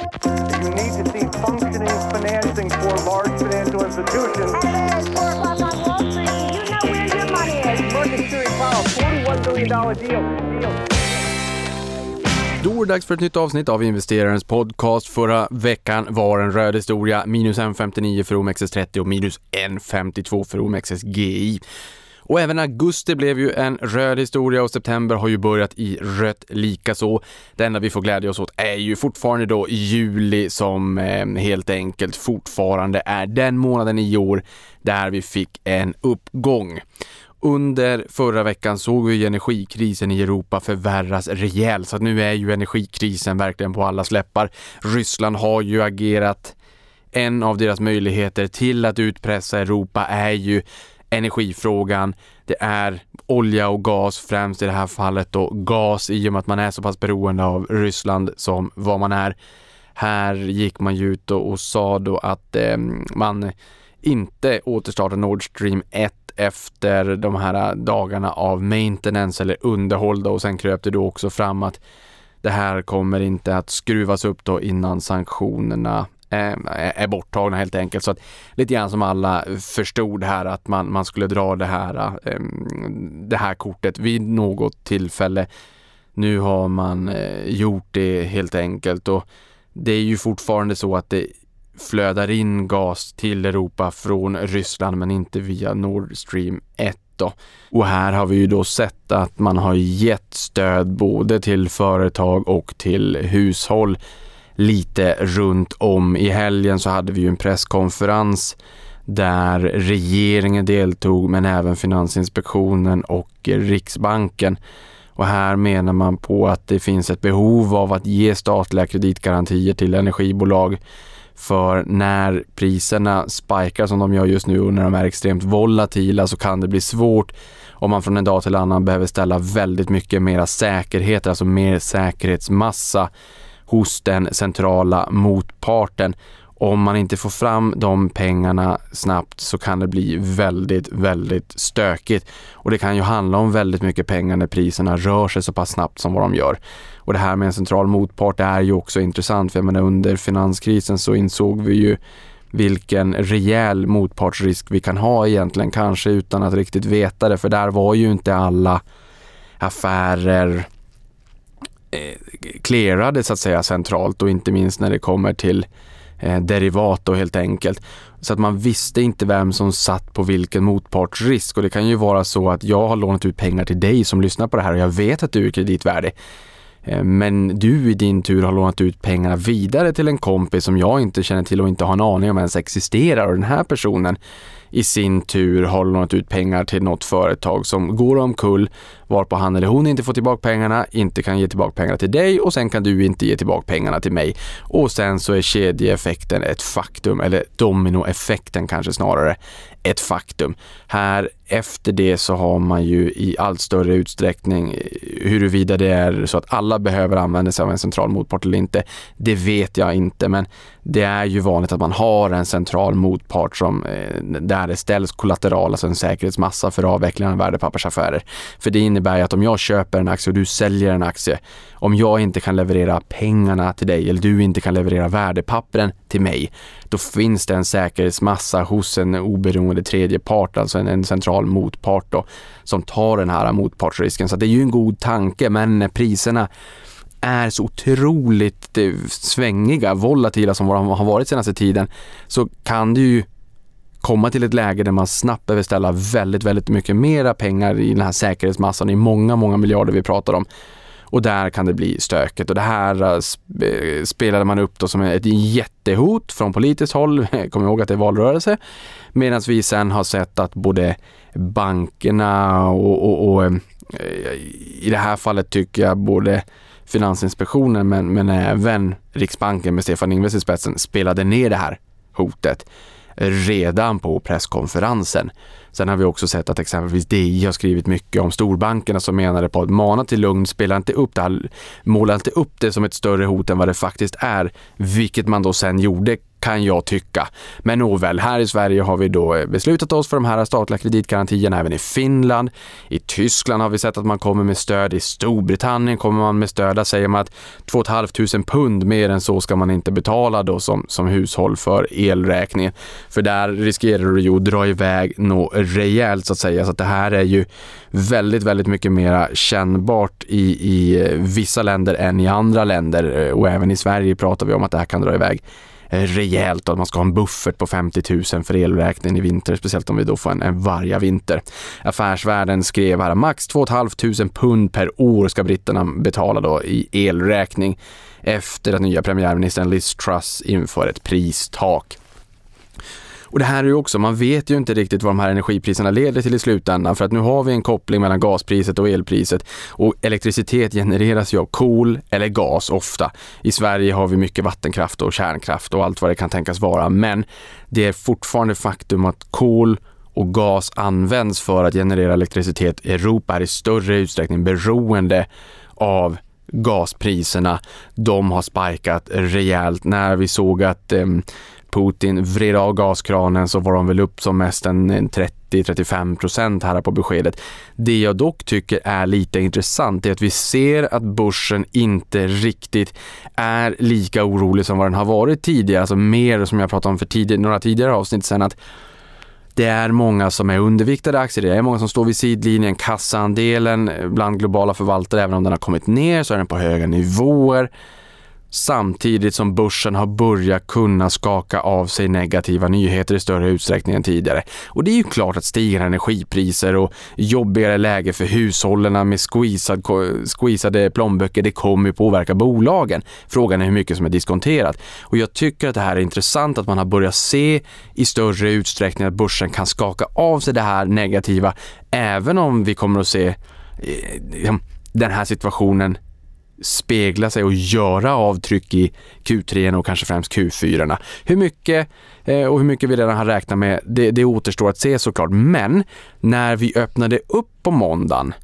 You need to see functioning financing for large financial institutions. Då är det dags för ett nytt avsnitt av investerarens podcast. Förra veckan var en röd historia. Minus 1,59 för OMXS30 och minus 1,52 för OMXS-GI. Och även augusti blev ju en röd historia och september har ju börjat i rött likaså. Det enda vi får glädja oss åt är ju fortfarande då juli som eh, helt enkelt fortfarande är den månaden i år där vi fick en uppgång. Under förra veckan såg vi energikrisen i Europa förvärras rejält, så att nu är ju energikrisen verkligen på alla släppar. Ryssland har ju agerat. En av deras möjligheter till att utpressa Europa är ju energifrågan. Det är olja och gas främst i det här fallet och gas i och med att man är så pass beroende av Ryssland som vad man är. Här gick man ju ut och, och sa då att eh, man inte återstartar Nord Stream 1 efter de här äh, dagarna av maintenance eller underhåll då och sen kröp det då också fram att det här kommer inte att skruvas upp då innan sanktionerna Eh, är borttagna helt enkelt. Så att lite grann som alla förstod här att man, man skulle dra det här, eh, det här kortet vid något tillfälle. Nu har man eh, gjort det helt enkelt och det är ju fortfarande så att det flödar in gas till Europa från Ryssland men inte via Nord Stream 1 då. Och här har vi ju då sett att man har gett stöd både till företag och till hushåll lite runt om. I helgen så hade vi ju en presskonferens där regeringen deltog men även Finansinspektionen och Riksbanken. Och här menar man på att det finns ett behov av att ge statliga kreditgarantier till energibolag för när priserna spikar som de gör just nu och när de är extremt volatila så kan det bli svårt om man från en dag till annan behöver ställa väldigt mycket mera säkerhet, alltså mer säkerhetsmassa hos den centrala motparten. Om man inte får fram de pengarna snabbt så kan det bli väldigt, väldigt stökigt. Och det kan ju handla om väldigt mycket pengar när priserna rör sig så pass snabbt som vad de gör. Och det här med en central motpart är ju också intressant, för jag menar under finanskrisen så insåg vi ju vilken rejäl motpartsrisk vi kan ha egentligen, kanske utan att riktigt veta det, för där var ju inte alla affärer Eh, clearade så att säga centralt och inte minst när det kommer till eh, derivat då helt enkelt. Så att man visste inte vem som satt på vilken motpartsrisk och det kan ju vara så att jag har lånat ut pengar till dig som lyssnar på det här och jag vet att du är kreditvärdig. Eh, men du i din tur har lånat ut pengarna vidare till en kompis som jag inte känner till och inte har en aning om ens existerar och den här personen i sin tur har lånat ut pengar till något företag som går omkull varpå han eller hon inte får tillbaka pengarna, inte kan ge tillbaka pengarna till dig och sen kan du inte ge tillbaka pengarna till mig. Och sen så är kedjeeffekten ett faktum, eller dominoeffekten kanske snarare, ett faktum. Här efter det så har man ju i allt större utsträckning eh, huruvida det är så att alla behöver använda sig av en central motpart eller inte. Det vet jag inte, men det är ju vanligt att man har en central motpart som eh, där det ställs kollateral, alltså en säkerhetsmassa för avvecklingen av värdepappersaffärer. För det innebär att om jag köper en aktie och du säljer en aktie, om jag inte kan leverera pengarna till dig eller du inte kan leverera värdepappren till mig, då finns det en säkerhetsmassa hos en oberoende tredje part, alltså en, en central motpart då, som tar den här motpartsrisken. Så det är ju en god tanke, men priserna är så otroligt eh, svängiga, volatila som de har varit senaste tiden, så kan det ju komma till ett läge där man snabbt behöver ställa väldigt, väldigt mycket mera pengar i den här säkerhetsmassan i många, många miljarder vi pratar om. Och där kan det bli stökigt och det här eh, eh, spelade man upp då som ett jättehot från politiskt håll. Kom ihåg att det är valrörelse. Medan vi sen har sett att både bankerna och, och, och eh, i det här fallet tycker jag både Finansinspektionen men, men även Riksbanken med Stefan Ingves i spetsen spelade ner det här hotet redan på presskonferensen. Sen har vi också sett att exempelvis DI har skrivit mycket om storbankerna som menade på att mana till lugn, spela inte upp det, måla inte upp det som ett större hot än vad det faktiskt är, vilket man då sen gjorde kan jag tycka. Men nåväl, här i Sverige har vi då eh, beslutat oss för de här statliga kreditgarantierna även i Finland. I Tyskland har vi sett att man kommer med stöd. I Storbritannien kommer man med stöd. Där säger man att 2 500 pund mer än så ska man inte betala då som, som hushåll för elräkningen. För där riskerar du ju att dra iväg något rejält så att säga. Så att det här är ju väldigt, väldigt mycket mer kännbart i, i eh, vissa länder än i andra länder eh, och även i Sverige pratar vi om att det här kan dra iväg Eh, rejält och att man ska ha en buffert på 50 000 för elräkningen i vinter, speciellt om vi då får en, en varja vinter. Affärsvärlden skrev här, max 2 500 pund per år ska britterna betala då i elräkning efter att nya premiärministern Liz Truss inför ett pristak. Och det här är ju också, man vet ju inte riktigt vad de här energipriserna leder till i slutändan för att nu har vi en koppling mellan gaspriset och elpriset och elektricitet genereras ju av kol eller gas ofta. I Sverige har vi mycket vattenkraft och kärnkraft och allt vad det kan tänkas vara men det är fortfarande faktum att kol och gas används för att generera elektricitet. Europa är i större utsträckning beroende av gaspriserna. De har spikat rejält när vi såg att eh, Putin vred av gaskranen så var de väl upp som mest en 30-35 procent här på beskedet. Det jag dock tycker är lite intressant är att vi ser att börsen inte riktigt är lika orolig som vad den har varit tidigare, alltså mer som jag pratade om för tidigare, några tidigare avsnitt sen att det är många som är underviktade aktier, det är många som står vid sidlinjen. Kassaandelen bland globala förvaltare, även om den har kommit ner så är den på höga nivåer samtidigt som börsen har börjat kunna skaka av sig negativa nyheter i större utsträckning än tidigare. Och det är ju klart att stigande energipriser och jobbigare läge för hushållen med squeezad, squeezade plånböcker, det kommer påverka bolagen. Frågan är hur mycket som är diskonterat. Och jag tycker att det här är intressant att man har börjat se i större utsträckning att börsen kan skaka av sig det här negativa, även om vi kommer att se eh, liksom, den här situationen spegla sig och göra avtryck i Q3 och kanske främst Q4. Hur mycket eh, och hur mycket vi redan har räknat med, det, det återstår att se såklart. Men när vi öppnade upp på måndagen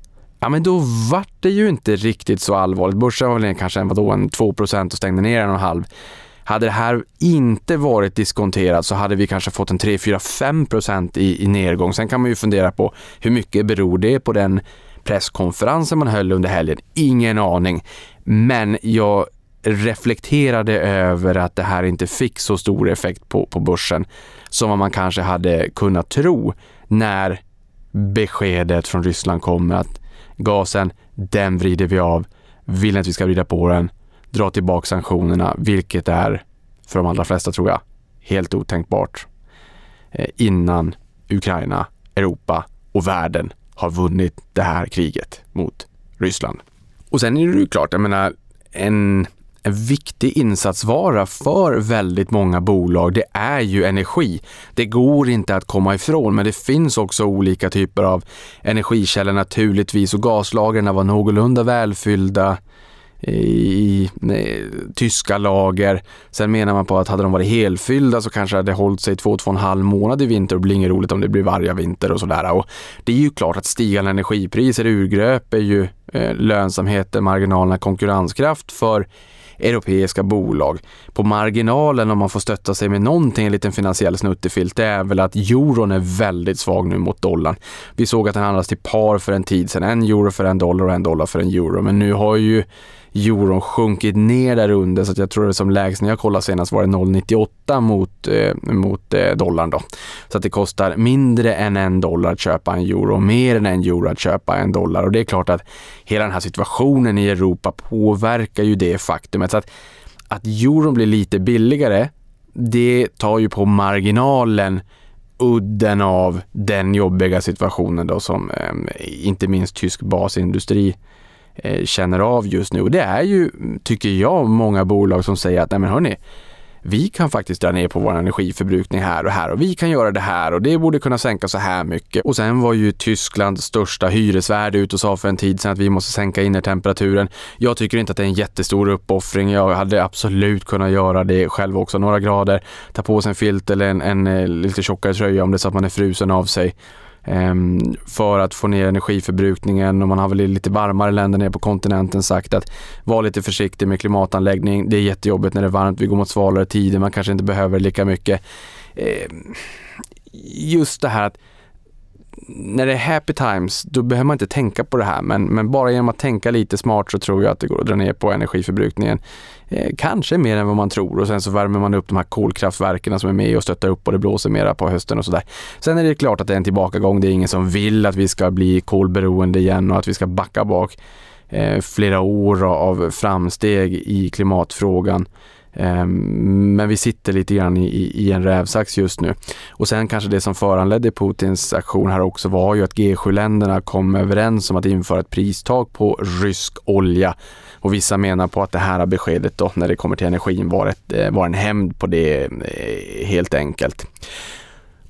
Ja men då vart det ju inte riktigt så allvarligt. Börsen var väl kanske en, vadå, en 2% och stängde ner en och en halv. Hade det här inte varit diskonterat så hade vi kanske fått en 3, 4, 5 i, i nedgång. Sen kan man ju fundera på hur mycket beror det på den presskonferensen man höll under helgen? Ingen aning. Men jag reflekterade över att det här inte fick så stor effekt på, på börsen som vad man kanske hade kunnat tro när beskedet från Ryssland kommer att gasen, den vrider vi av. Vill att vi ska vrida på den, dra tillbaka sanktionerna, vilket är för de allra flesta tror jag helt otänkbart eh, innan Ukraina, Europa och världen har vunnit det här kriget mot Ryssland. Och sen är det ju klart, jag menar, en, en viktig insatsvara för väldigt många bolag, det är ju energi. Det går inte att komma ifrån, men det finns också olika typer av energikällor naturligtvis och gaslagren var någorlunda välfyllda i nej, tyska lager. Sen menar man på att hade de varit helfyllda så kanske det hållit sig två, två och en halv månad i vinter och blir inget roligt om det blir varje vinter och sådär. Och det är ju klart att stigande energipriser urgröper ju eh, lönsamheten, marginalerna, konkurrenskraft för europeiska bolag. På marginalen om man får stötta sig med någonting, en liten finansiell snuttefilt, det är väl att euron är väldigt svag nu mot dollarn. Vi såg att den handlas till par för en tid sedan, en euro för en dollar och en dollar för en euro, men nu har ju euron sjunkit ner där under så att jag tror det som lägst när jag kollade senast var det 0,98 mot, eh, mot eh, dollarn då. Så att det kostar mindre än en dollar att köpa en euro, mer än en euro att köpa en dollar och det är klart att hela den här situationen i Europa påverkar ju det faktumet. Så att, att euron blir lite billigare, det tar ju på marginalen udden av den jobbiga situationen då som eh, inte minst tysk basindustri Eh, Eh, känner av just nu. Och det är ju, tycker jag, många bolag som säger att nej men hörni, vi kan faktiskt dra ner på vår energiförbrukning här och här och vi kan göra det här och det borde kunna sänka så här mycket. Och sen var ju Tysklands största hyresvärd ute och sa för en tid sedan att vi måste sänka innertemperaturen. Jag tycker inte att det är en jättestor uppoffring. Jag hade absolut kunnat göra det själv också, några grader, ta på sig en filt eller en, en, en lite tjockare tröja om det är så att man är frusen av sig Ehm, för att få ner energiförbrukningen och man har väl i lite varmare länder nere på kontinenten sagt att var lite försiktig med klimatanläggning. Det är jättejobbigt när det är varmt, vi går mot svalare tider, man kanske inte behöver lika mycket. Ehm, just det här att när det är happy times, då behöver man inte tänka på det här. Men, men bara genom att tänka lite smart så tror jag att det går att dra ner på energiförbrukningen. Eh, kanske mer än vad man tror och sen så värmer man upp de här kolkraftverken som är med och stöttar upp och det blåser mera på hösten och sådär. Sen är det klart att det är en tillbakagång. Det är ingen som vill att vi ska bli kolberoende igen och att vi ska backa bak eh, flera år av framsteg i klimatfrågan. Ehm, men vi sitter lite grann i, i, en rävsax just nu. Och sen kanske det som föranledde Putins aktion här också var ju att G7-länderna kom överens om att införa ett pristak på rysk olja. Och vissa menar på att det här beskedet då när det kommer till energin var, ett, eh, var en hämnd på det eh, helt enkelt.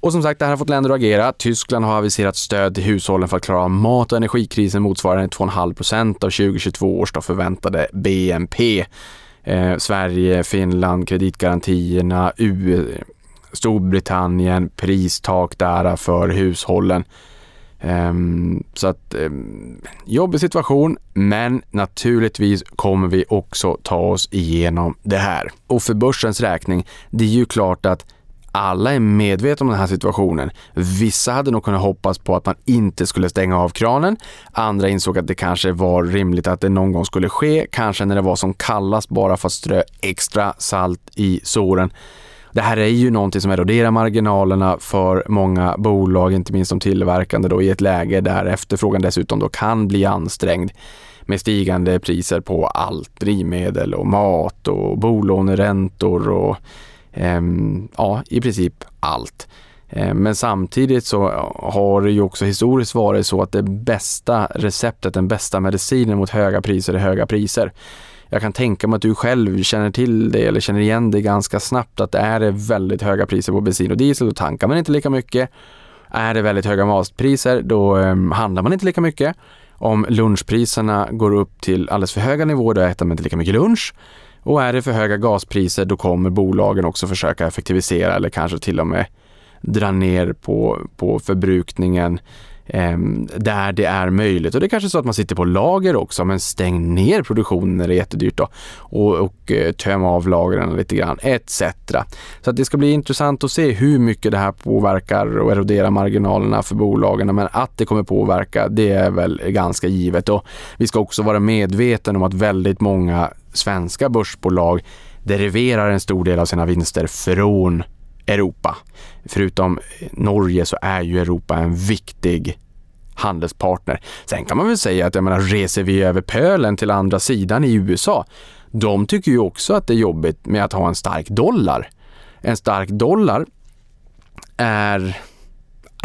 Och som sagt, det här har fått länder att agera. Tyskland har aviserat stöd till hushållen för att klara mat och energikrisen motsvarande 2,5 procent av 2022 års förväntade BNP eh, Sverige, Finland, kreditgarantierna, U Storbritannien, pristak där för hushållen. Um, så att um, jobbig situation, men naturligtvis kommer vi också ta oss igenom det här. Och för börsens räkning, det är ju klart att alla är medvetna om den här situationen. Vissa hade nog kunnat hoppas på att man inte skulle stänga av kranen. Andra insåg att det kanske var rimligt att det någon gång skulle ske, kanske när det var som kallast bara för att strö extra salt i såren. Det här är ju någonting som eroderar marginalerna för många bolag, inte minst de tillverkande då i ett läge där efterfrågan dessutom då kan bli ansträngd med stigande priser på allt, drivmedel och mat och bolåneräntor och Ehm, ja, i princip allt. Ehm, men samtidigt så har det ju också historiskt varit så att det bästa receptet, den bästa medicinen mot höga priser är höga priser. Jag kan tänka mig att du själv känner till det eller känner igen det ganska snabbt att är det väldigt höga priser på bensin och diesel, då tankar man inte lika mycket. Är det väldigt höga matpriser, då ehm, handlar man inte lika mycket. Om lunchpriserna går upp till alldeles för höga nivåer, då äter man inte lika mycket lunch. Och är det för höga gaspriser då kommer bolagen också försöka effektivisera eller kanske till och med dra ner på, på förbrukningen. Ehm, där det är möjligt. Och det är kanske så att man sitter på lager också, men stäng ner produktionen när det är jättedyrt då och, och eh, töm av lagren lite grann etc. Så att det ska bli intressant att se hur mycket det här påverkar och eroderar marginalerna för bolagen. Men att det kommer påverka, det är väl ganska givet. Och vi ska också vara medvetna om att väldigt många svenska börsbolag deriverar en stor del av sina vinster från Europa. Förutom Norge så är ju Europa en viktig handelspartner. Sen kan man väl säga att jag menar, reser vi över pölen till andra sidan i USA, de tycker ju också att det är jobbigt med att ha en stark dollar. En stark dollar är,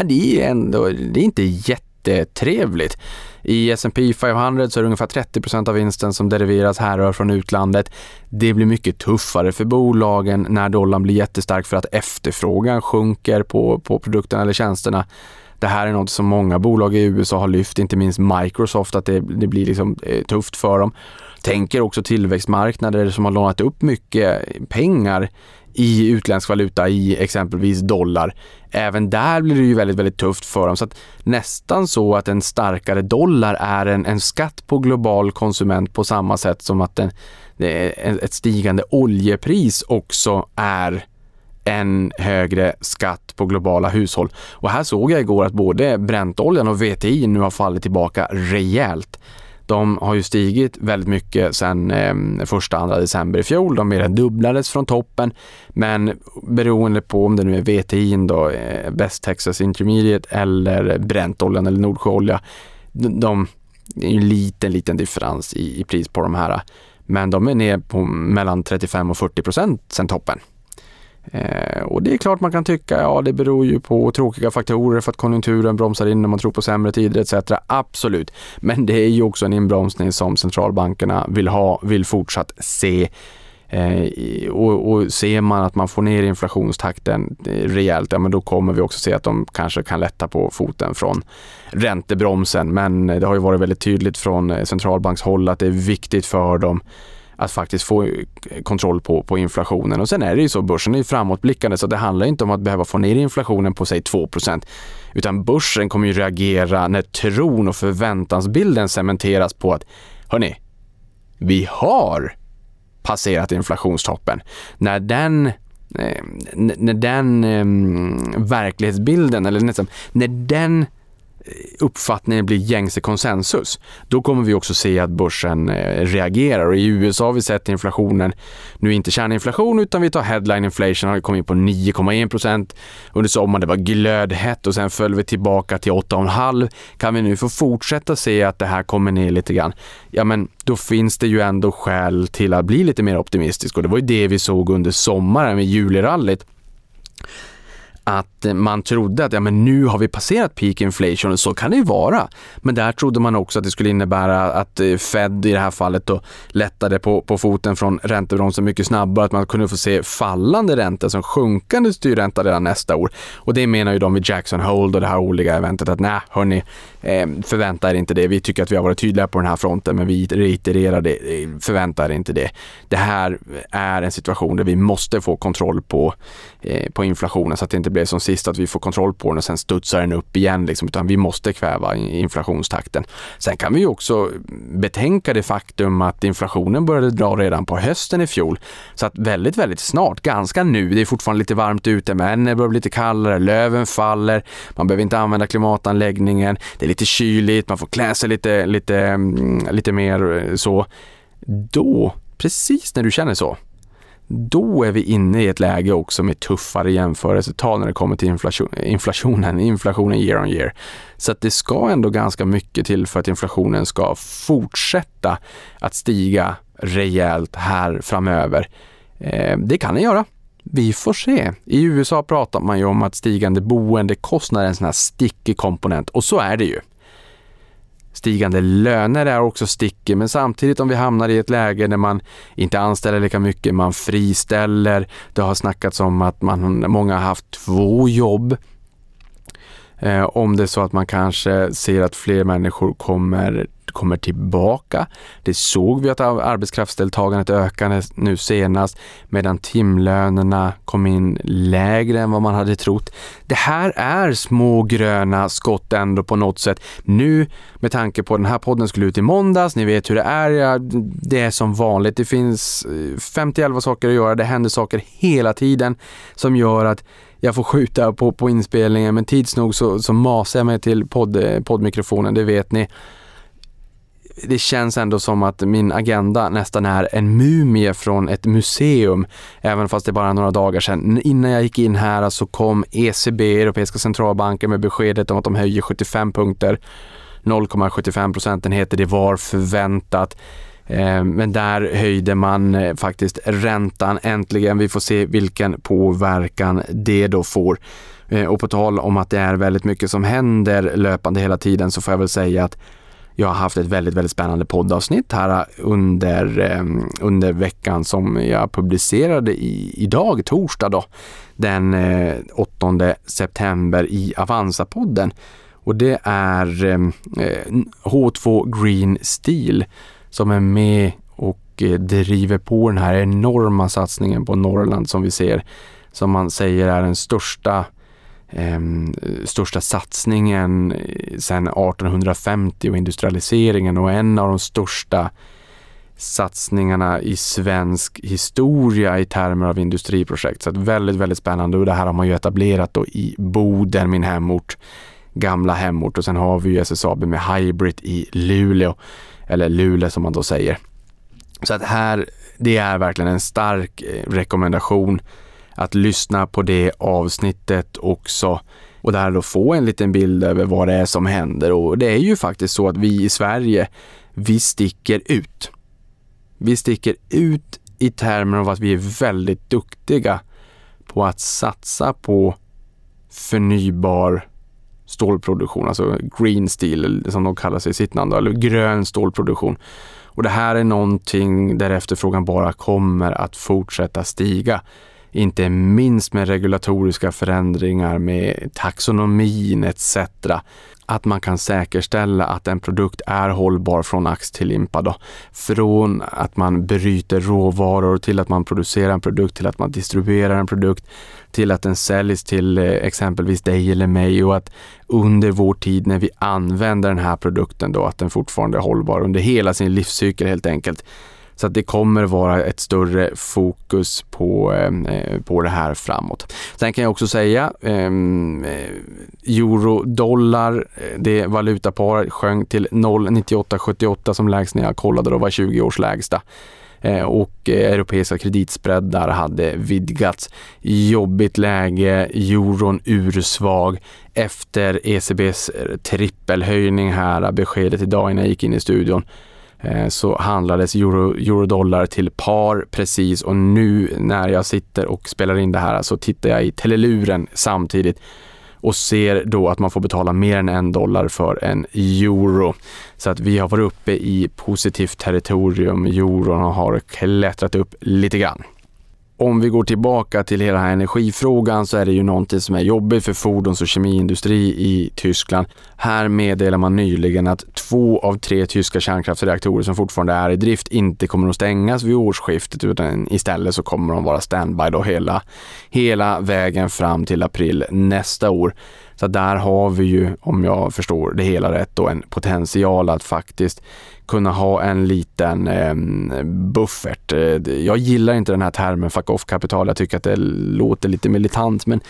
det är ändå, det är inte jättetrevligt. I S&P 500 så är det ungefär 30% av vinsten som deriveras härrör från utlandet. Det blir mycket tuffare för bolagen när dollarn blir jättestark för att efterfrågan sjunker på, på produkterna eller tjänsterna. Det här är något som många bolag i USA har lyft, inte minst Microsoft, att det, det blir liksom eh, tufft för dem. Tänker också tillväxtmarknader som har lånat upp mycket pengar i utländsk valuta, i exempelvis dollar. Även där blir det ju väldigt, väldigt tufft för dem. Så att nästan så att en starkare dollar är en, en skatt på global konsument på samma sätt som att en, ett stigande oljepris också är en högre skatt på globala hushåll. Och här såg jag igår att både bräntoljan och VTI nu har fallit tillbaka rejält. De har ju stigit väldigt mycket sedan eh, första, andra december i fjol. De mer än dubblades från toppen. Men beroende på om det nu är VTI då, eh, West Texas Intermediate eller Brentoljan eller Nordsjöolja. De, de, det är en liten, liten differens i, i pris på de här. Men de är ner på mellan 35 och 40 procent sedan toppen. Eh, och det är klart man kan tycka, ja det beror ju på tråkiga faktorer för att konjunkturen bromsar in när man tror på sämre tider etc. Absolut. Men det är ju också en inbromsning som centralbankerna vill ha, vill fortsatt se. Eh, och, och ser man att man får ner inflationstakten eh, rejält, ja men då kommer vi också se att de kanske kan lätta på foten från räntebromsen. Men eh, det har ju varit väldigt tydligt från eh, centralbankshåll att det är viktigt för dem att faktiskt få eh, kontroll på, på inflationen. Och sen är det ju så, börsen är ju framåtblickande så det handlar inte om att behöva få ner inflationen på säg 2 utan börsen kommer ju reagera när tron och förväntansbilden cementeras på att hörni, vi har passerat inflationstoppen. När den eh, när den ehm, verklighetsbilden, eller nästan, när den uppfattningen blir gängse konsensus, då kommer vi också se att börsen eh, reagerar. Och I USA har vi sett inflationen, nu inte kärninflation utan vi tar headline inflation, har kommit in på 9,1 procent under sommaren. Det var glödhett och sen föll vi tillbaka till 8,5. Kan vi nu få fortsätta se att det här kommer ner lite grann, ja men då finns det ju ändå skäl till att bli lite mer optimistisk och det var ju det vi såg under sommaren med julirallyt att man trodde att ja, men nu har vi passerat peak inflation och så kan det ju vara. Men där trodde man också att det skulle innebära att eh, Fed i det här fallet då lättade på, på foten från räntebromsen mycket snabbare, att man kunde få se fallande räntor som sjunkande styrränta redan nästa år. Och det menar ju de vid Jackson Hole och det här årliga eventet att nej, hörni, eh, förvänta er inte det. Vi tycker att vi har varit tydliga på den här fronten, men vi reitererar det, eh, förvänta er inte det. Det här är en situation där vi måste få kontroll på, på inflationen så att det inte blev som sist att vi får kontroll på den och sen studsar den upp igen liksom, utan vi måste kväva inflationstakten. Sen kan vi ju också betänka det faktum att inflationen började dra redan på hösten i fjol. Så att väldigt, väldigt snart, ganska nu, det är fortfarande lite varmt ute men det börjar bli lite kallare, löven faller, man behöver inte använda klimatanläggningen, det är lite kyligt, man får klä sig lite, lite, mm, lite mer eh, så. Då, precis när du känner så, då är vi inne i ett läge också med tuffare jämförelsetal när det kommer till inflation, inflationen, inflationen year on year. Så att det ska ändå ganska mycket till för att inflationen ska fortsätta att stiga rejält här framöver. Eh, det kan den göra. Vi får se. I USA pratar man ju om att stigande boendekostnader är en sån här stickig komponent och så är det ju. Stigande löner är också sticker, men samtidigt om vi hamnar i ett läge där man inte anställer lika mycket, man friställer. Det har snackats om att man, många har haft två jobb. Eh, om det är så att man kanske ser att fler människor kommer kommer tillbaka. Det såg vi att arbetskraftsdeltagandet ökade nu senast medan timlönerna kom in lägre än vad man hade trott. Det här är små gröna skott ändå på något sätt. Nu med tanke på att den här podden skulle ut i måndags, ni vet hur det är, det är som vanligt. Det finns 51 eh, saker att göra, det händer saker hela tiden som gör att jag får skjuta på, på inspelningen men tids nog så, så masar jag mig till podd, poddmikrofonen, det vet ni det känns ändå som att min agenda nästan är en mumie från ett museum, även fast det är bara några dagar sedan. Innan jag gick in här så kom ECB, Europeiska centralbanken, med beskedet om att de höjer 75 punkter. 0,75 procentenheter, det var förväntat. Eh, men där höjde man eh, faktiskt räntan äntligen. Vi får se vilken påverkan det då får. Eh, och på tal om att det är väldigt mycket som händer löpande hela tiden så får jag väl säga att jag har haft ett väldigt, väldigt spännande poddavsnitt här under, under veckan som jag publicerade i, idag, torsdag då, den 8 september i Avanza-podden. Och det är H2 Green Steel som är med och eh, driver på den här enorma satsningen på Norrland som vi ser, som man säger är den största eh, största satsningen eh, sedan 1850 och industrialiseringen och en av de största satsningarna i svensk historia i termer av industriprojekt. Så att väldigt, väldigt spännande. Och det här har man ju etablerat då i Boden, min hemort, gamla hemort. Och sen har vi ju SSAB med Hybrid i Luleå, eller Luleå som man då säger. Så att här, det är verkligen en stark eh, rekommendation att lyssna på det avsnittet också och där då få en liten bild över vad det är som händer. Och det är ju faktiskt så att vi i Sverige, vi sticker ut. Vi sticker ut i termer av att vi är väldigt duktiga på att satsa på förnybar stålproduktion, alltså green steel som de kallar sig i sitt namn, eller grön stålproduktion. Och det här är någonting där efterfrågan bara kommer att fortsätta stiga inte minst med regulatoriska förändringar med taxonomin etc att man kan säkerställa att en produkt är hållbar från ax till limpa. Då. Från att man bryter råvaror till att man producerar en produkt, till att man distribuerar en produkt, till att den säljs till eh, exempelvis dig eller mig och att under vår tid när vi använder den här produkten då att den fortfarande är hållbar under hela sin livscykel helt enkelt. Så att det kommer vara ett större fokus på, ehm, eh, på det här framåt. Sen kan jag också säga ehm, eh, euro, dollar, eh, det valutaparet sjönk till 0,9878 som lägst när jag kollade då var 20 års lägsta eh, och eh, europeiska kreditspreadar hade vidgats. Jobbigt läge, euron ursvag efter ECBs trippelhöjning här, beskedet idag innan jag gick in i studion. Eh, så handlades euro, eurodollar till par precis och nu när jag sitter och spelar in det här så tittar jag i teleluren samtidigt och ser då att man får betala mer än en dollar för en euro. Så att vi har varit uppe i positivt territorium. Euron har klättrat upp lite grann om vi går tillbaka till hela energifrågan så är det ju någonting som är jobbigt för fordons och kemiindustri i Tyskland. Här meddelar man nyligen att två av tre tyska kärnkraftsreaktorer som fortfarande är i drift inte kommer att stängas vid årsskiftet utan istället så kommer de vara standby då hela, hela vägen fram till april nästa år. Så där har vi ju, om jag förstår det hela rätt, då en potential att faktiskt kunna ha en liten ehm, eh, buffert. Jag gillar inte den här termen fuck off-kapital. Jag tycker att det låter lite militant, men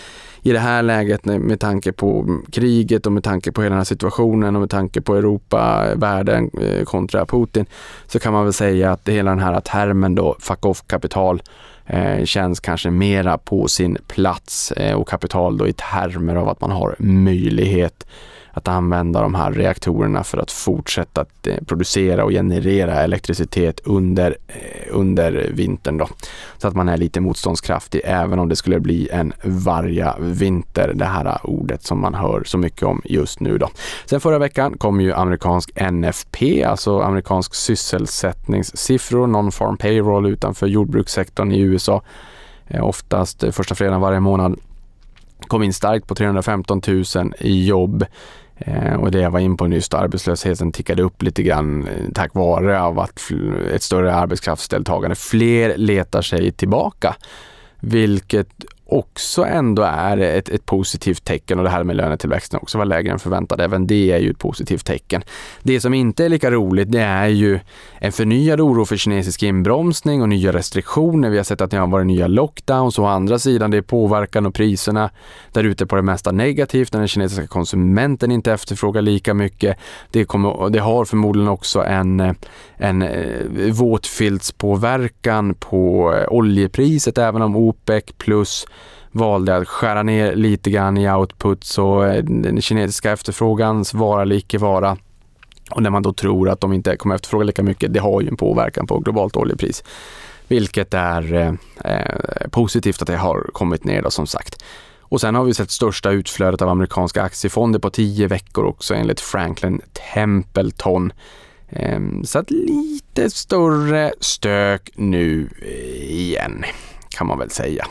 i det här läget med tanke på kriget och med tanke på hela den här situationen och med tanke på Europa, världen eh, kontra Putin så kan man väl säga att hela den här termen då, fuck off-kapital, eh, känns kanske mera på sin plats eh, och kapital då i termer av att man har möjlighet att använda de här reaktorerna för att fortsätta att eh, producera och generera elektricitet under, eh, under vintern. Då. Så att man är lite motståndskraftig även om det skulle bli en varja vinter, det här ordet som man hör så mycket om just nu. Då. Sen förra veckan kom ju amerikansk NFP, alltså amerikansk sysselsättningssiffror, non-farm payroll utanför jordbrukssektorn i USA. Eh, oftast första fredagen varje månad kom in starkt på 315 000 jobb. Eh, och det jag var in på nyss, arbetslösheten tickade upp lite grann eh, tack vare av att ett större arbetskraftsdeltagande. Fler letar sig tillbaka, vilket också ändå är ett, ett positivt tecken och det här med lönetillväxten också var lägre än förväntat. Även det är ju ett positivt tecken. Det som inte är lika roligt det är ju en förnyad oro för kinesisk inbromsning och nya restriktioner. Vi har sett att det har varit nya lockdowns och å andra sidan det är påverkan och priserna där ute på det mesta negativt när den kinesiska konsumenten inte efterfrågar lika mycket. Det, kommer, det har förmodligen också en, en eh, våtfiltspåverkan på eh, oljepriset även om OPEC plus valde att skära ner lite grann i output så eh, den kinesiska efterfrågans vara eller icke vara och när man då tror att de inte kommer efterfråga lika mycket, det har ju en påverkan på globalt oljepris. Vilket är eh, eh, positivt att det har kommit ner då som sagt. Och sen har vi sett största utflödet av amerikanska aktiefonder på tio veckor också enligt Franklin Templeton. Eh, så att lite större stök nu eh, igen kan man väl säga.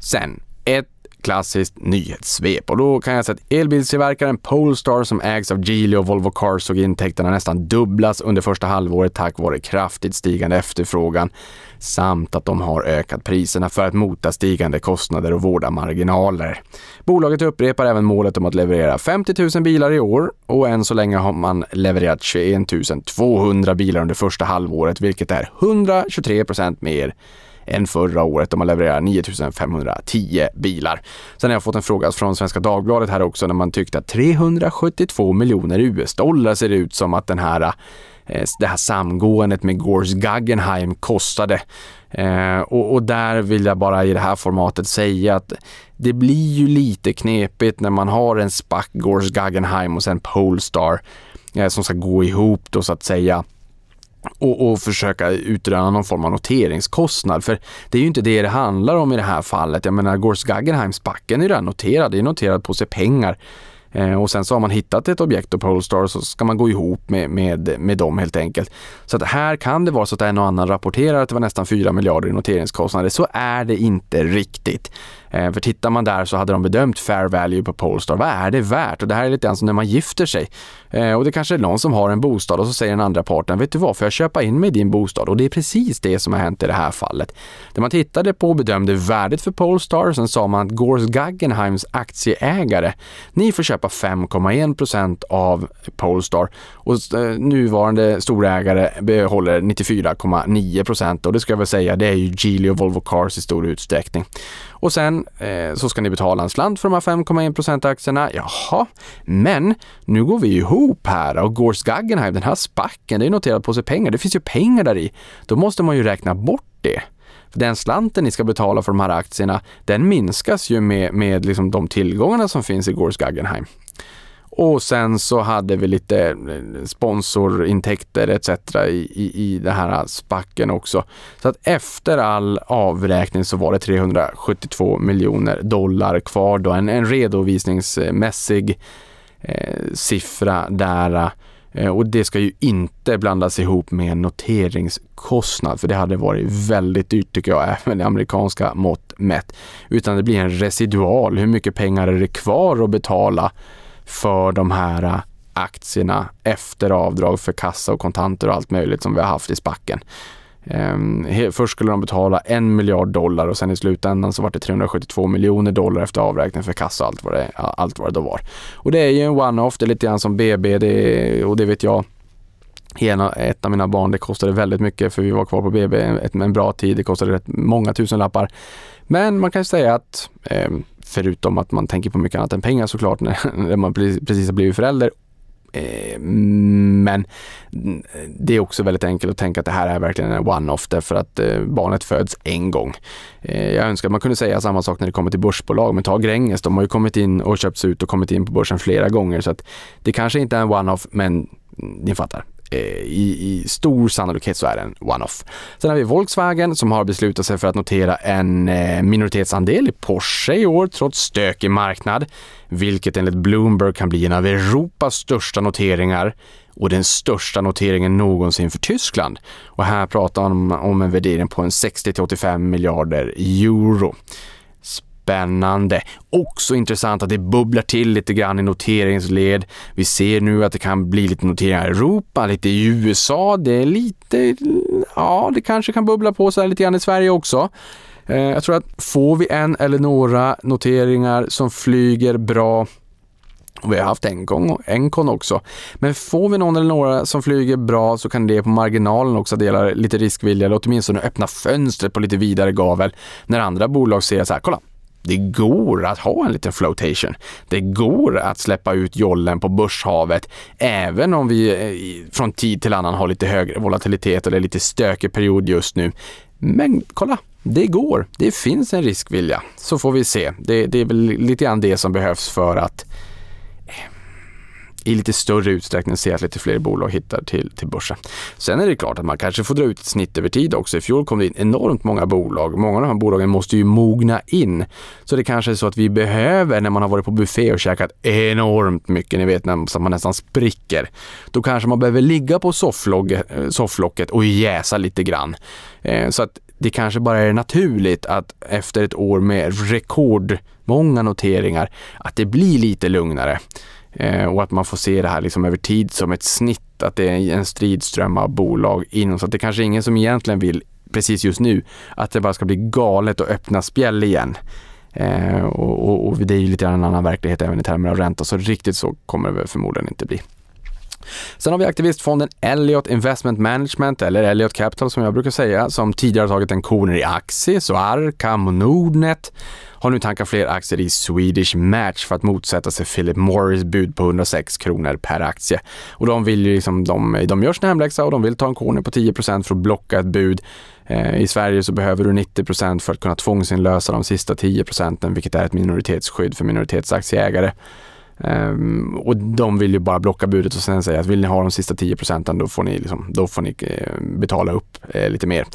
Sen ett klassiskt nyhetssvep och då kan jag säga att elbilstillverkaren Polestar som ägs av Geely och Volvo Cars såg intäkterna nästan dubblas under första halvåret tack vare kraftigt stigande efterfrågan samt att de har ökat priserna för att mota stigande kostnader och vårda marginaler. Bolaget upprepar även målet om att leverera 50 000 bilar i år och än så länge har man levererat 21 200 bilar under första halvåret vilket är 123 procent mer än förra året. De har levererat 9510 bilar. Sen har jag fått en fråga från Svenska Dagbladet här också när man tyckte att 372 miljoner US-dollar ser ut som att den här eh, det här samgåendet med Gors Guggenheim kostade. Eh, och, och, där vill jag bara i det här formatet säga att det blir ju lite knepigt när man har en SPAC, Gors Guggenheim och sen Polestar eh, som ska gå ihop då så att säga och, och, försöka utröna någon form av noteringskostnad. För det är ju inte det det handlar om i det här fallet. Jag menar, Gors Guggenheims backen är ju redan noterad. Det är noterad på sig pengar. Eh, och sen så har man hittat ett objekt på Polestar så ska man gå ihop med, med, med dem helt enkelt. Så att här kan det vara så att en och annan rapporterar att det var nästan 4 miljarder i noteringskostnader. Så är det inte riktigt. Eh, för tittar man där så hade de bedömt fair value på Polestar. Vad är det värt? Och det här är lite grann som när man gifter sig. Eh, och det kanske är någon som har en bostad och så säger den andra parten, vet du vad, får jag köpa in mig i din bostad? Och det är precis det som har hänt i det här fallet. Där man tittade på och bedömde värdet för Polestar, sen sa man att Gors Guggenheims aktieägare, ni får köpa 5,1 procent av Polestar och eh, nuvarande storägare behåller 94,9 procent och det ska jag väl säga, det är ju Geely och Volvo Cars i stor utsträckning. Och sen eh, så ska ni betala en slant för de här 5,1 procent aktierna. Jaha, men nu går vi ihop här och Gors Guggenheim, den här spacken, det är noterat på sig pengar. Det finns ju pengar där i. Då måste man ju räkna bort det. För den slanten ni ska betala för de här aktierna, den minskas ju med, med liksom de tillgångarna som finns i Gors Guggenheim. Och sen så hade vi lite eh, sponsorintäkter etc. i, i, i den här spacken också. Så att efter all avräkning så var det 372 miljoner dollar kvar då. En, en redovisningsmässig eh, siffra där. Eh, och det ska ju inte blandas ihop med en noteringskostnad för det hade varit väldigt dyrt tycker jag, även i amerikanska mått mätt. Utan det blir en residual, hur mycket pengar är det kvar att betala för de här äh, aktierna efter avdrag för kassa och kontanter och allt möjligt som vi har haft i spacken. Ehm, först skulle de betala en miljard dollar och sen i slutändan så var det 372 miljoner dollar efter avräkning för kassa och allt vad det, allt vad det då var. Och det är ju en one-off, det är lite grann som BB det, och det vet jag. Ena, ett av mina barn, det kostade väldigt mycket för vi var kvar på BB en, en bra tid. Det kostade rätt många tusen lappar. Men man kan säga att eh, förutom att man tänker på mycket annat än pengar såklart när man precis har blivit förälder. Eh, men det är också väldigt enkelt att tänka att det här är verkligen en one-off därför att eh, barnet föds en gång. Eh, jag önskar att man kunde säga samma sak när det kommer till börsbolag, men ta Gränges, de har ju kommit in och köpts ut och kommit in på börsen flera gånger så att det kanske inte är en one-off, men ni fattar. Eh, I, i, stor sannolikhet så är det en one-off. Sen har vi Volkswagen som har beslutat sig för att notera en eh, minoritetsandel i Porsche i år trots stökig marknad, vilket enligt Bloomberg kan bli en av Europas största noteringar och den största noteringen någonsin för Tyskland. Och här pratar man om en värdering på en 60 85 miljarder euro. Spännande. Också intressant att det bubblar till lite grann i noteringsled. Vi ser nu att det kan bli lite noteringar i Europa, lite i USA. Det är lite, ja, det kanske kan bubbla på sig lite grann i Sverige också. Eh, jag tror att får vi en eller några noteringar som flyger bra och vi har haft en Kon också. Men får vi någon eller några som flyger bra så kan det på marginalen också dela lite riskvilja eller åtminstone öppna fönstret på lite vidare gavel när andra bolag ser så här, kolla, det går att ha en liten flotation. Det går att släppa ut jollen på börshavet även om vi eh, från tid till annan har lite högre volatilitet eller lite stökig period just nu. Men kolla, det går. Det finns en riskvilja. Så får vi se. Det, det är väl lite grann det som behövs för att i lite större utsträckning se att lite fler bolag hittar till, till börsen. Sen är det klart att man kanske får dra ut ett snitt över tid också. I fjol kom det in enormt många bolag. Många av de här bolagen måste ju mogna in. Så det kanske är så att vi behöver, när man har varit på buffé och käkat enormt mycket, ni vet när man nästan spricker, då kanske man behöver ligga på eh, sofflocket och jäsa lite grann. Eh, så att det kanske bara är naturligt att efter ett år med rekordmånga noteringar, att det blir lite lugnare. Eh, och att man får se det här liksom över tid som ett snitt, att det är en stridström av bolag inom. Så att det kanske är ingen som egentligen vill, precis just nu, att det bara ska bli galet och öppna spjäll igen. Eh, och, och, och, det är ju lite en annan verklighet även i termer av ränta, så riktigt så kommer det förmodligen inte bli. Sen har vi aktivistfonden Elliot Investment Management, eller Elliot Capital som jag brukar säga, som tidigare tagit en koner i Axis och Arcam och Nordnet har nu tankat fler aktier i Swedish Match för att motsätta sig Philip Morris bud på 106 kronor per aktie. Och de vill ju liksom, de, de gör sin hemläxa och de vill ta en corner på 10% för att blocka ett bud. Eh, I Sverige så behöver du 90% för att kunna tvångsinlösa de sista 10 procenten, vilket är ett minoritetsskydd för minoritetsaktieägare. Um, och de vill ju bara blocka budet och sen säga att vill ni ha de sista 10 procenten då får ni, liksom, då får ni eh, betala upp eh, lite mer.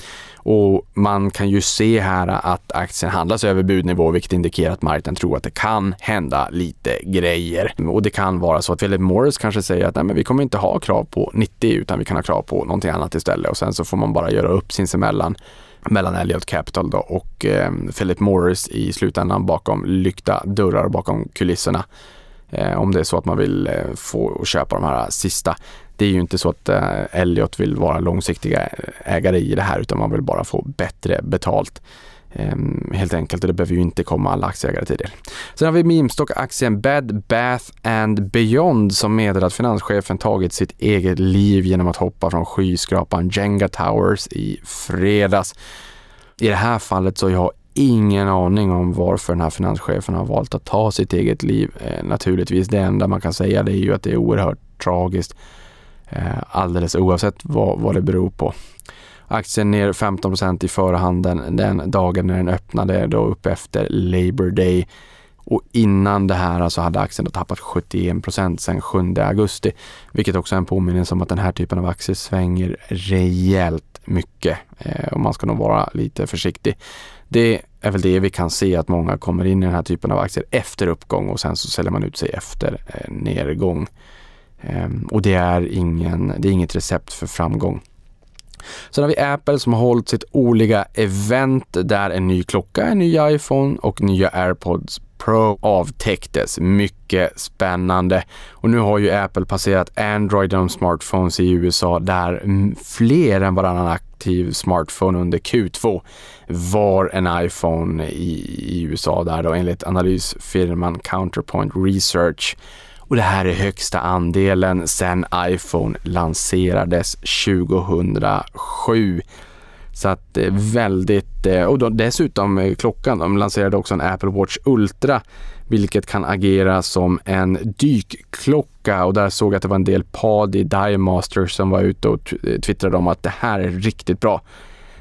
Och man kan ju se här att aktien handlas över budnivå vilket indikerar att marknaden tror att det kan hända lite grejer. Och det kan vara så att Philip Morris kanske säger att nej, men vi kommer inte ha krav på 90 utan vi kan ha krav på någonting annat istället och sen så får man bara göra upp sinsemellan mellan Elliot Capital då och eh, Philip Morris i slutändan bakom lyckta dörrar bakom kulisserna. Eh, om det är så att man vill eh, få köpa de här sista. Det är ju inte så att eh, Elliot vill vara långsiktiga eh, ägare i det här utan man vill bara få bättre betalt. Um, helt enkelt och det behöver ju inte komma alla aktieägare till del. Sen har vi memstock-aktien Bed Bath and Beyond som meddelar att finanschefen tagit sitt eget liv genom att hoppa från skyskrapan Jenga Towers i fredags. I det här fallet så har jag ingen aning om varför den här finanschefen har valt att ta sitt eget liv. Eh, naturligtvis, det enda man kan säga det är ju att det är oerhört tragiskt. Eh, alldeles oavsett vad, vad det beror på. Aktien ner 15% i förhandeln den dagen när den öppnade, då upp efter Labour Day. Och innan det här så hade aktien då tappat 71 procent sedan 7 augusti, vilket också är en påminnelse om att den här typen av aktier svänger rejält mycket eh, och man ska nog vara lite försiktig. Det är väl det vi kan se att många kommer in i den här typen av aktier efter uppgång och sen så säljer man ut sig efter eh, nedgång. Eh, och det är, ingen, det är inget recept för framgång. Sen har vi Apple som har hållit sitt årliga event där en ny klocka, en ny iPhone och nya AirPods Pro avtäcktes. Mycket spännande. Och nu har ju Apple passerat Android och smartphones i USA där fler än varannan aktiv smartphone under Q2 var en iPhone i, i USA där då enligt analysfirman Counterpoint Research. Och det här är högsta andelen sedan iPhone lanserades 2007. Så att eh, väldigt, eh, och då, dessutom eh, klockan, de lanserade också en Apple Watch Ultra vilket kan agera som en dykklocka och där såg jag att det var en del Padi Dive som var ute och twittrade om att det här är riktigt bra.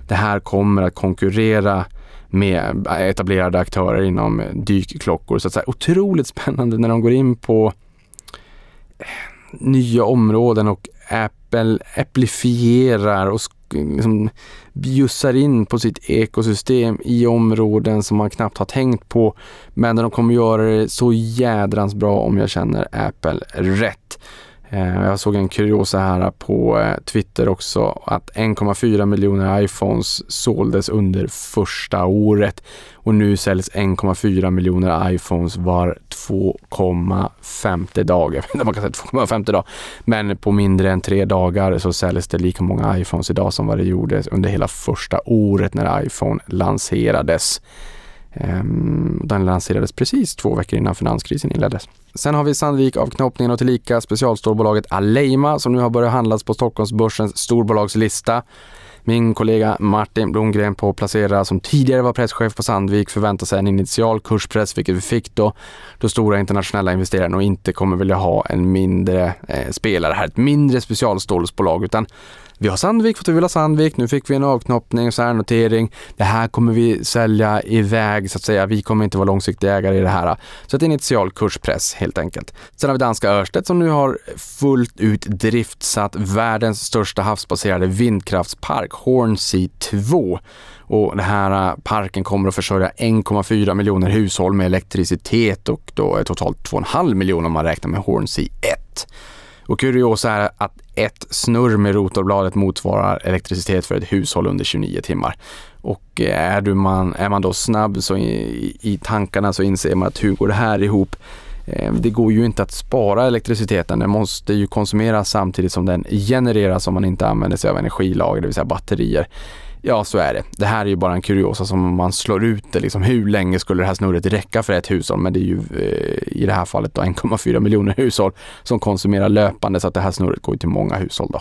Det här kommer att konkurrera med etablerade aktörer inom dykklockor. Så att säga, otroligt spännande när de går in på nya områden och Apple applifierar och liksom bjussar in på sitt ekosystem i områden som man knappt har tänkt på. Men de kommer göra det så jädrans bra om jag känner Apple rätt. Eh, jag såg en kuriosa här på eh, Twitter också att 1,4 miljoner iPhones såldes under första året och nu säljs 1,4 miljoner iPhones var 2,5 dag. Man kan säga 2,5 dag. Men på mindre än tre dagar så säljs det lika många iPhones idag som vad det gjordes under hela första året när iPhone lanserades. Ehm, den lanserades precis två veckor innan finanskrisen inleddes. Sen har vi Sandvik avknoppningen och tillika specialstålbolaget Aleima som nu har börjat handlas på Stockholmsbörsens storbolagslista. Min kollega Martin Blomgren på Placera som tidigare var presschef på Sandvik förväntar sig en initial kurspress, vilket vi fick då, då stora internationella investerare nog inte kommer vilja ha en mindre eh, spelare här, ett mindre specialstålsbolag, utan vi har Sandvik för att vi vill ha Sandvik. Nu fick vi en avknoppning, särnotering. Det här kommer vi sälja iväg så att säga. Vi kommer inte vara långsiktiga ägare i det här. Så ett initial kurspress helt enkelt. Sen har vi danska Ørsted som nu har fullt ut driftsatt världens största havsbaserade vindkraftspark, Hornsea 2. Och den här äh, parken kommer att försörja 1,4 miljoner hushåll med elektricitet och då totalt 2,5 miljoner om man räknar med Hornsea 1. Och kuriosa är att ett snurr med rotorbladet motsvarar elektricitet för ett hushåll under 29 timmar. Och eh, är, du man, är man då snabb så i, i tankarna så inser man att hur går det här ihop? Eh, det går ju inte att spara elektriciteten, den måste ju konsumeras samtidigt som den genereras om man inte använder sig av energilager, det vill säga batterier. Ja, så är det. Det här är ju bara en kuriosa som man slår ut det. Liksom, hur länge skulle det här snurret räcka för ett hushåll? Men det är ju eh, i det här fallet 1,4 miljoner hushåll som konsumerar löpande så att det här snurret går till många hushåll. Då.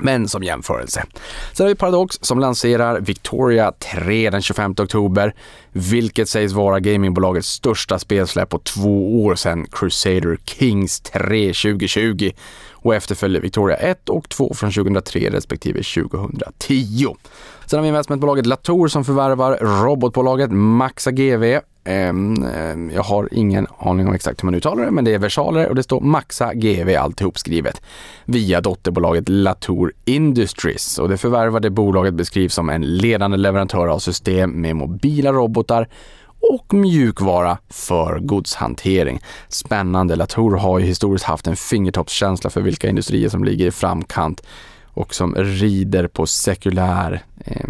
Men som jämförelse. Sen har vi Paradox som lanserar Victoria 3 den 25 oktober, vilket sägs vara gamingbolagets största spelsläpp på två år sedan Crusader Kings 3 2020 och efterföljer Victoria 1 och 2 från 2003 respektive 2010. Sen har vi investmentbolaget Latour som förvärvar robotbolaget Maxa GV Ehm, ehm, jag har ingen aning om exakt hur man uttalar det, men det är versaler och det står Maxa GV alltihop skrivet via dotterbolaget Latour Industries och det förvärvade bolaget beskrivs som en ledande leverantör av system med mobila robotar och mjukvara för godshantering. Spännande. Latour har ju historiskt haft en fingertoppskänsla för vilka industrier som ligger i framkant och som rider på sekulär eh,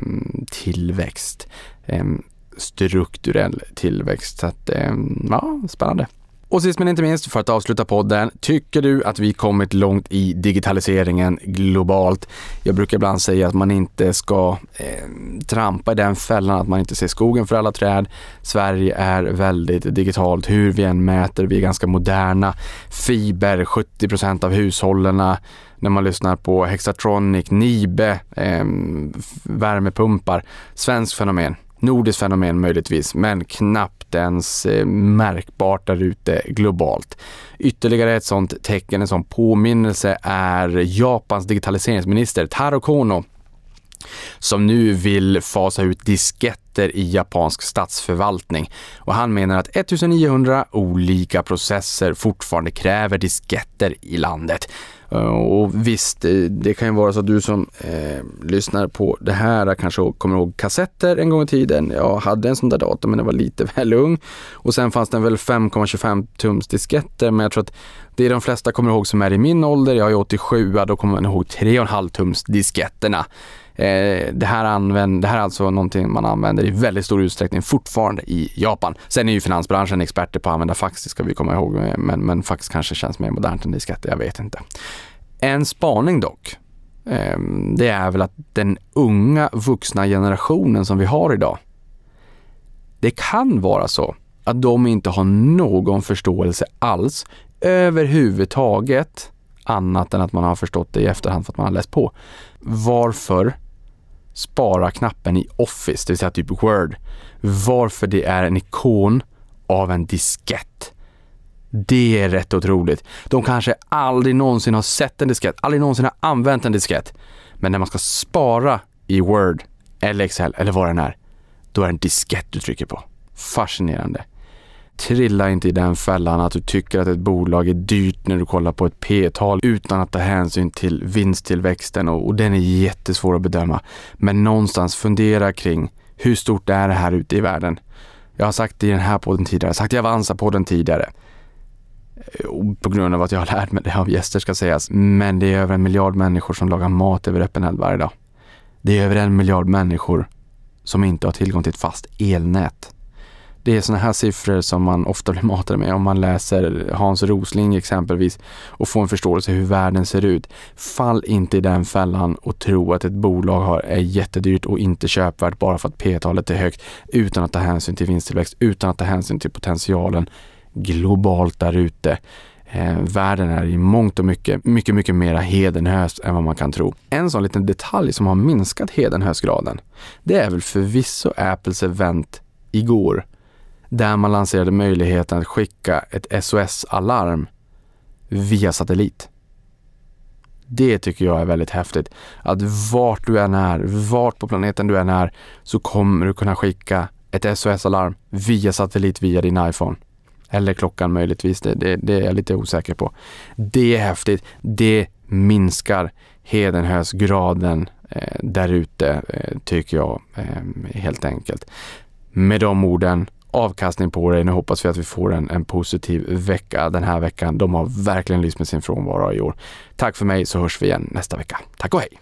tillväxt. Ehm, Strukturell tillväxt. Så att, eh, ja, spännande. Och sist men inte minst, för att avsluta podden, tycker du att vi kommit långt i digitaliseringen globalt? Jag brukar ibland säga att man inte ska eh, trampa i den fällan att man inte ser skogen för alla träd. Sverige är väldigt digitalt, hur vi än mäter, vi är ganska moderna. Fiber, 70 procent av hushållen när man lyssnar på Hexatronic, Nibe, eh, värmepumpar. Svenskt fenomen. Nordiskt fenomen möjligtvis, men knappt ens eh, märkbart där ute globalt. Ytterligare ett sånt tecken, en sån påminnelse är Japans digitaliseringsminister Taro Kono som nu vill fasa ut disketter i japansk statsförvaltning. Och han menar att 1900 olika processer fortfarande kräver disketter i landet. Eh, och visst, eh, det kan ju vara så att du som eh, lyssnar på det här kanske kommer ihåg kassetter en gång i tiden. Jag hade en sån där dator men den var lite väl ung. Och sen fanns det väl 5,25 tums disketter men jag tror att det är de flesta kommer ihåg som är i min ålder. Jag är 87, då kommer man ihåg 3,5 tums disketterna. Eh, det, här använd, det här är alltså någonting man använder i väldigt stor utsträckning fortfarande i Japan. Sen är ju finansbranschen experter på att använda fax, det ska vi komma ihåg, eh, men, men fax kanske känns mer modernt än disketter, jag vet inte. En spaning dock, eh, det är väl att den unga vuxna generationen som vi har idag, det kan vara så att de inte har någon förståelse alls överhuvudtaget annat än att man har förstått det i efterhand för att man har läst på. Varför spara-knappen i Office, det vill säga typ Word, varför det är en ikon av en diskett. Det är rätt otroligt. De kanske aldrig någonsin har sett en diskett, aldrig någonsin har använt en diskett. Men när man ska spara i Word eller Excel eller vad den är, då är det en diskett du trycker på. Fascinerande. Trilla inte i den fällan att du tycker att ett bolag är dyrt när du kollar på ett P-tal utan att ta hänsyn till vinsttillväxten och, och den är jättesvår att bedöma. Men någonstans fundera kring hur stort är det här ute i världen? Jag har sagt det i den här podden tidigare, jag har sagt det i Avanza-podden tidigare. Eh, på grund av att jag har lärt mig det av gäster ska sägas. Men det är över en miljard människor som lagar mat över öppen eld varje dag. Det är över en miljard människor som inte har tillgång till ett fast elnät. Det är sådana här siffror som man ofta blir matad med om man läser Hans Rosling exempelvis och får en förståelse hur världen ser ut. Fall inte i den fällan och tro att ett bolag har, är jättedyrt och inte köpvärt bara för att P-talet är högt utan att ta hänsyn till vinsttillväxt, utan att ta hänsyn till potentialen globalt där ute. Eh, världen är i mångt och mycket, mycket, mycket mera hedenhös än vad man kan tro. En sån liten detalj som har minskat hedenhösgraden, det är väl förvisso Apples event igår där man lanserade möjligheten att skicka ett SOS-alarm via satellit. Det tycker jag är väldigt häftigt. Att vart du än är, vart på planeten du än är, så kommer du kunna skicka ett SOS-alarm via satellit via din iPhone. Eller klockan möjligtvis, det, det, det, är jag lite osäker på. Det är häftigt. Det minskar hedenhösgraden eh, där ute, eh, tycker jag eh, helt enkelt. Med de orden avkastning på dig. Nu hoppas vi att vi får en, en positiv vecka den här veckan. De har verkligen lyst med sin frånvaro i år. Tack för mig så hörs vi igen nästa vecka. Tack och hej!